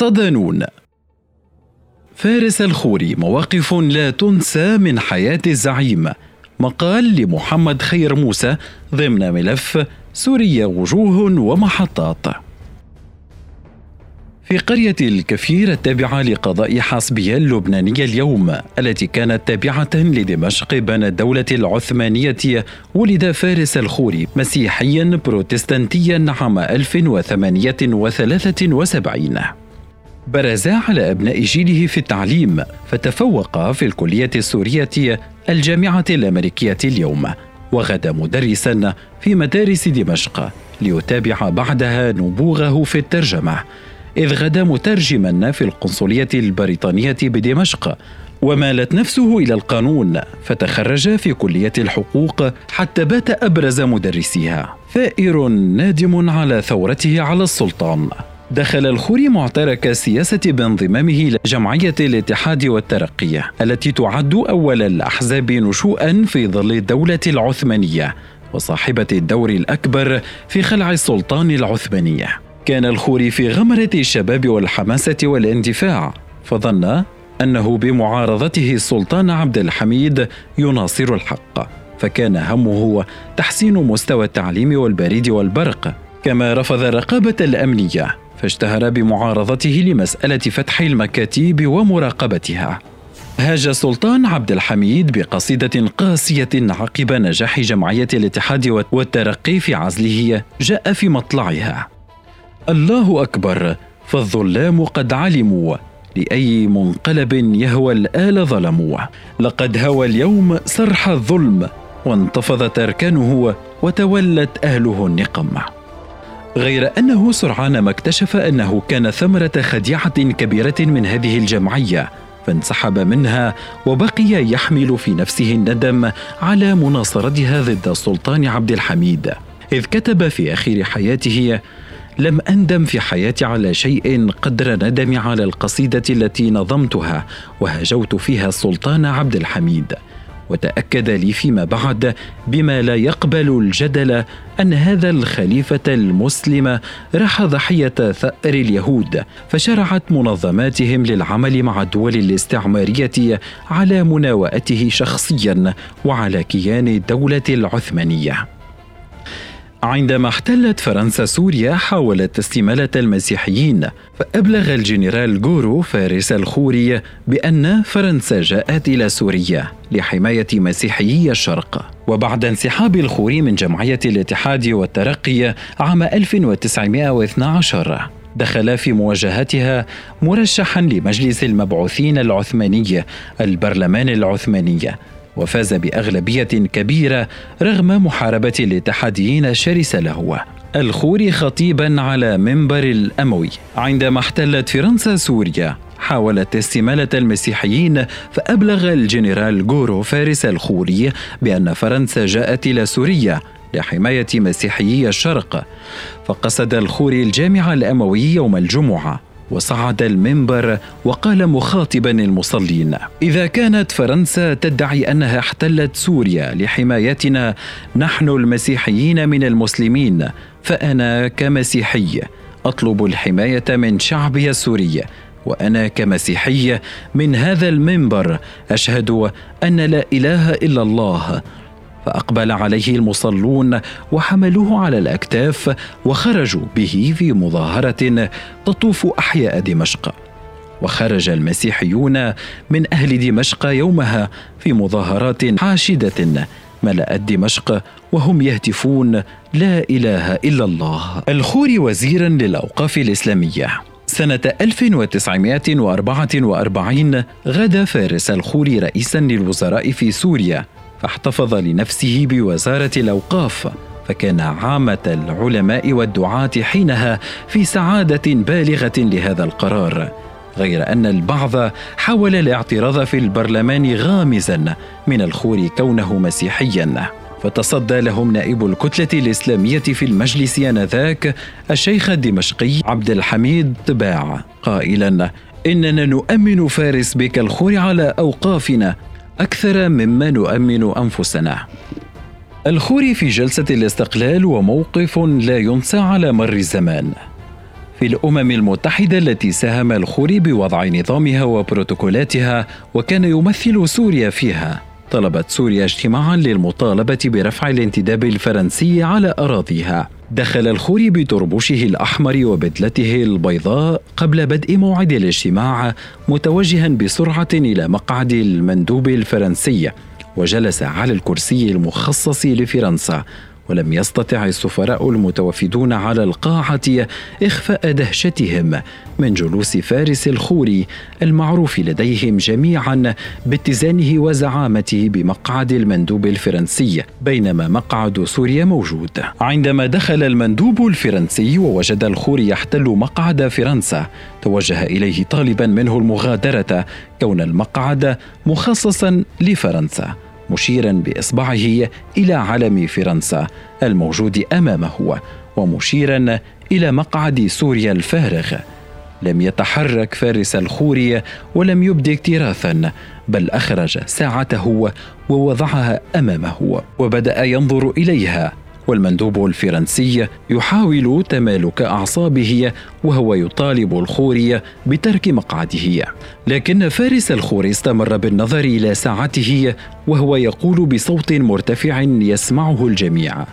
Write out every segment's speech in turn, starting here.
صدانون فارس الخوري مواقف لا تنسى من حياة الزعيم. مقال لمحمد خير موسى ضمن ملف سوريا وجوه ومحطات. في قرية الكفير التابعة لقضاء حاسبية اللبنانية اليوم التي كانت تابعة لدمشق بين الدولة العثمانية ولد فارس الخوري مسيحيا بروتستانتيا عام 1873 برز على أبناء جيله في التعليم فتفوق في الكلية السورية الجامعة الأمريكية اليوم وغدا مدرسا في مدارس دمشق ليتابع بعدها نبوغه في الترجمة. إذ غدا مترجما في القنصلية البريطانية بدمشق ومالت نفسه إلى القانون فتخرج في كلية الحقوق حتى بات أبرز مدرسيها. ثائر نادم على ثورته على السلطان. دخل الخوري معترك السياسة بانضمامه لجمعية الاتحاد والترقية التي تعد أول الأحزاب نشوءا في ظل الدولة العثمانية وصاحبة الدور الأكبر في خلع السلطان العثماني كان الخوري في غمرة الشباب والحماسة والاندفاع فظن أنه بمعارضته السلطان عبد الحميد يناصر الحق فكان همه تحسين مستوى التعليم والبريد والبرق. كما رفض الرقابة الأمنية فاشتهر بمعارضته لمسألة فتح المكاتيب ومراقبتها. هاج السلطان عبد الحميد بقصيدة قاسية عقب نجاح جمعية الاتحاد والترقي في عزله جاء في مطلعها. الله أكبر فالظلام قد علموا لأي منقلب يهوى الآل ظلموا. لقد هوى اليوم سرح الظلم وانتفضت اركانه وتولت أهله النقم. غير أنه سرعان ما اكتشف أنه كان ثمرة خديعة كبيرة من هذه الجمعية فانسحب منها وبقي يحمل في نفسه الندم على مناصرتها ضد السلطان عبد الحميد. إذ كتب في اخير حياته لم أندم في حياتي على شيء قدر ندمي على القصيدة التي نظمتها وهجوت فيها السلطان عبد الحميد. وتأكد لي فيما بعد بما لا يقبل الجدل أن هذا الخليفة المسلم راح ضحية ثأر اليهود فشرعت منظماتهم للعمل مع الدول الاستعمارية على مناواته شخصيا وعلى كيان الدولة العثمانية. عندما احتلت فرنسا سوريا حاولت استمالة المسيحيين فأبلغ الجنرال جورو فارس الخوري بأن فرنسا جاءت إلى سوريا لحماية مسيحيي الشرق. وبعد انسحاب الخوري من جمعية الاتحاد والترقي عام 1912 دخل في مواجهتها مرشحا لمجلس المبعوثين العثماني البرلمان العثماني وفاز بأغلبية كبيرة رغم محاربة الاتحاديين الشرسه له الخوري خطيبا على منبر الأموي. عندما احتلت فرنسا سوريا حاولت استمالة المسيحيين فأبلغ الجنرال جورو فارس الخوري بأن فرنسا جاءت إلى سوريا لحماية مسيحيي الشرق. فقصد الخوري الجامع الأموي يوم الجمعة. وصعد المنبر وقال مخاطبا المصلين إذا كانت فرنسا تدعي أنها احتلت سوريا لحمايتنا نحن المسيحيين من المسلمين فأنا كمسيحي أطلب الحماية من شعبي السوري وأنا كمسيحي من هذا المنبر أشهد أن لا إله إلا الله فأقبل عليه المصلون وحملوه على الأكتاف وخرجوا به في مظاهرة تطوف أحياء دمشق. وخرج المسيحيون من أهل دمشق يومها في مظاهرات حاشدة ملأت دمشق وهم يهتفون لا إله إلا الله. الخوري وزيرا للأوقاف الإسلامية. سنة 1944 غدا فارس الخوري رئيسا للوزراء في سوريا. فاحتفظ لنفسه بوزارة الأوقاف فكان عامة العلماء والدعاة حينها في سعادة بالغة لهذا القرار غير أن البعض حاول الاعتراض في البرلمان غامزا من الخور كونه مسيحيا. فتصدى لهم نائب الكتلة الإسلامية في المجلس آنذاك الشيخ الدمشقي عبد الحميد طباع قائلا إننا نؤمن فارس بك الخور على أوقافنا أكثر مما نؤمن أنفسنا. الخوري في جلسة الاستقلال وموقف لا ينسى على مر الزمان. في الأمم المتحدة التي ساهم الخوري بوضع نظامها وبروتوكولاتها وكان يمثل سوريا فيها طلبت سوريا اجتماعا للمطالبة برفع الانتداب الفرنسي على أراضيها دخل الخوري بطربوشه الأحمر وبدلته البيضاء قبل بدء موعد الاجتماع متوجها بسرعة إلى مقعد المندوب الفرنسي وجلس على الكرسي المخصص لفرنسا. ولم يستطع السفراء المتوفدون على القاعة إخفاء دهشتهم من جلوس فارس الخوري المعروف لديهم جميعا باتزانه وزعامته بمقعد المندوب الفرنسي بينما مقعد سوريا موجود. عندما دخل المندوب الفرنسي ووجد الخوري يحتل مقعد فرنسا توجه إليه طالبا منه المغادرة كون المقعد مخصصا لفرنسا. مشيرا بإصبعه إلى علم فرنسا الموجود أمامه ومشيرا إلى مقعد سوريا الفارغ. لم يتحرك فارس الخوري ولم يبدي اكتراثا بل أخرج ساعته ووضعها أمامه وبدأ ينظر إليها. والمندوب الفرنسي يحاول تمالك أعصابه وهو يطالب الخوري بترك مقعده. لكن فارس الخوري استمر بالنظر إلى ساعته وهو يقول بصوت مرتفع يسمعه الجميع.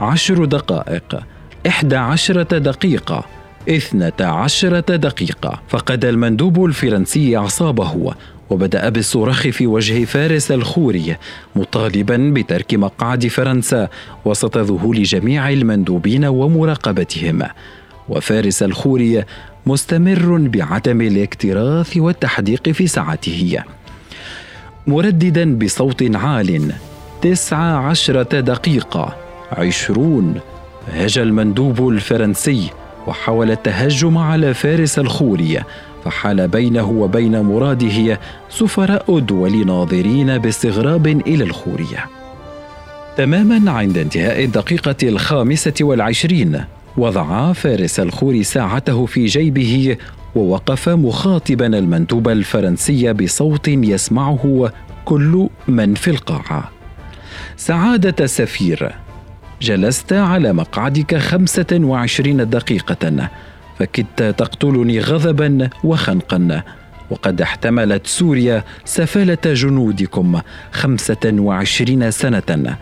عشر دقائق إحدى عشرة دقيقة إثنتا عشرة دقيقة فقد المندوب الفرنسي أعصابه. وبدأ بالصراخ في وجه فارس الخوري مطالبا بترك مقعد فرنسا وسط ذهول جميع المندوبين ومراقبتهم. وفارس الخوري مستمر بعدم الاكتراث والتحديق في ساعته. مرددا بصوت عال تسع عشرة دقيقة عشرون هجا المندوب الفرنسي وحاول التهجم على فارس الخوري. فحال بينه وبين مراده سفراء الدول ناظرين باستغراب إلى الخورية. تماما عند انتهاء الدقيقة الخامسة والعشرين وضع فارس الخوري ساعته في جيبه ووقف مخاطبا المندوب الفرنسي بصوت يسمعه كل من في القاعة. سعادة سفير جلست على مقعدك خمسة وعشرين دقيقة. فكدت تقتلني غضبا وخنقا. وقد احتملت سوريا سفالة جنودكم خمسة وعشرين سنة.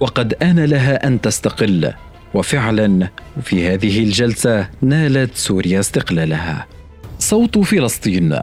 وقد آن لها أن تستقل. وفعلا في هذه الجلسة نالت سوريا استقلالها. صوت فلسطين.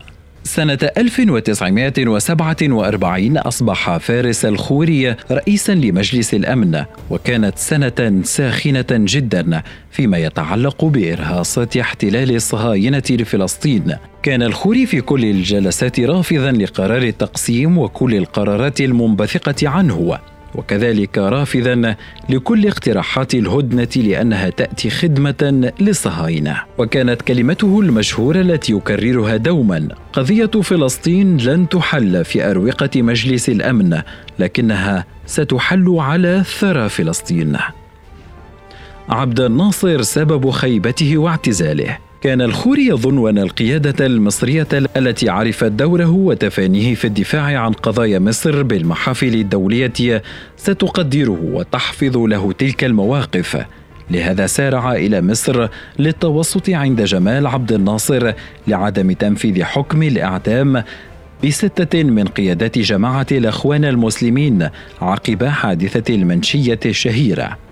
سنة 1947 أصبح فارس الخوري رئيسا لمجلس الأمن وكانت سنة ساخنة جدا فيما يتعلق بإرهاصات احتلال الصهاينة لفلسطين. كان الخوري في كل الجلسات رافضا لقرار التقسيم وكل القرارات المنبثقة عنه. وكذلك رافضا لكل اقتراحات الهدنة لأنها تأتي خدمة للصهاينه وكانت كلمته المشهورة التي يكررها دوما قضية فلسطين لن تحل في أروقة مجلس الأمن لكنها ستحل على ثرى فلسطين. عبد الناصر سبب خيبته واعتزاله. كان الخوري يظن أن القيادة المصرية التي عرفت دوره وتفانيه في الدفاع عن قضايا مصر بالمحافل الدولية ستقدره وتحفظ له تلك المواقف. لهذا سارع إلى مصر للتوسط عند جمال عبد الناصر لعدم تنفيذ حكم الإعدام بستة من قيادات جماعة الأخوان المسلمين عقب حادثة المنشية الشهيرة.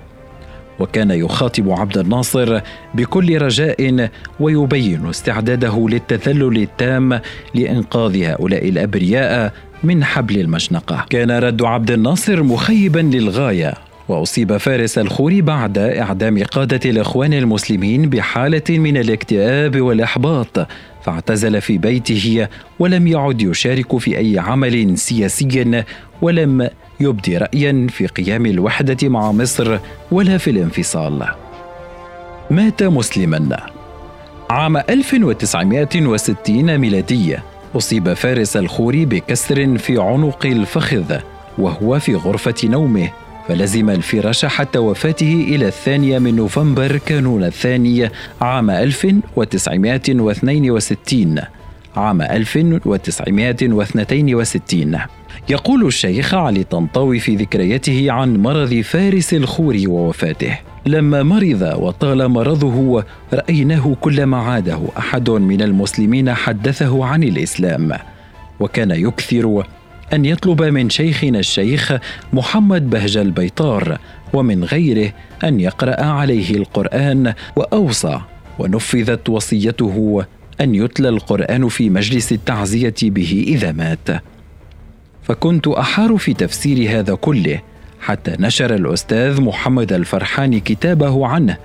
وكان يخاطب عبد الناصر بكل رجاء ويبين استعداده للتذلل التام لإنقاذ هؤلاء الأبرياء من حبل المشنقة. كان رد عبد الناصر مخيبا للغاية وأصيب فارس الخوري بعد إعدام قادة الإخوان المسلمين بحالة من الاكتئاب والإحباط فاعتزل في بيته ولم يعد يشارك في أي عمل سياسي ولم يبدي رايا في قيام الوحدة مع مصر ولا في الانفصال. مات مسلما. عام 1960 ميلادية أصيب فارس الخوري بكسر في عنق الفخذ وهو في غرفة نومه. فلزم الفراش حتى وفاته إلى الثانية من نوفمبر كانون الثاني عام 1962 عام 1962 يقول الشيخ علي طنطاوي في ذكرياته عن مرض فارس الخوري ووفاته. لما مرض وطال مرضه رأيناه كلما عاده أحد من المسلمين حدثه عن الإسلام. وكان يكثر أن يطلب من شيخنا الشيخ محمد بهج البيطار ومن غيره أن يقرأ عليه القرآن وأوصى ونفذت وصيته أن يتلى القرآن في مجلس التعزية به إذا مات. فكنت أحار في تفسير هذا كله حتى نشر الأستاذ محمد الفرحان كتابه عنه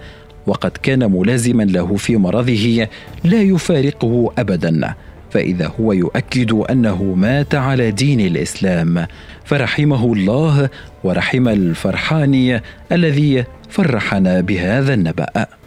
وقد كان ملازما له في مرضه لا يفارقه ابدا فإذا هو يؤكد أنه مات على دين الإسلام. فرحمه الله ورحم الفرحان الذي فرحنا بهذا النبأ.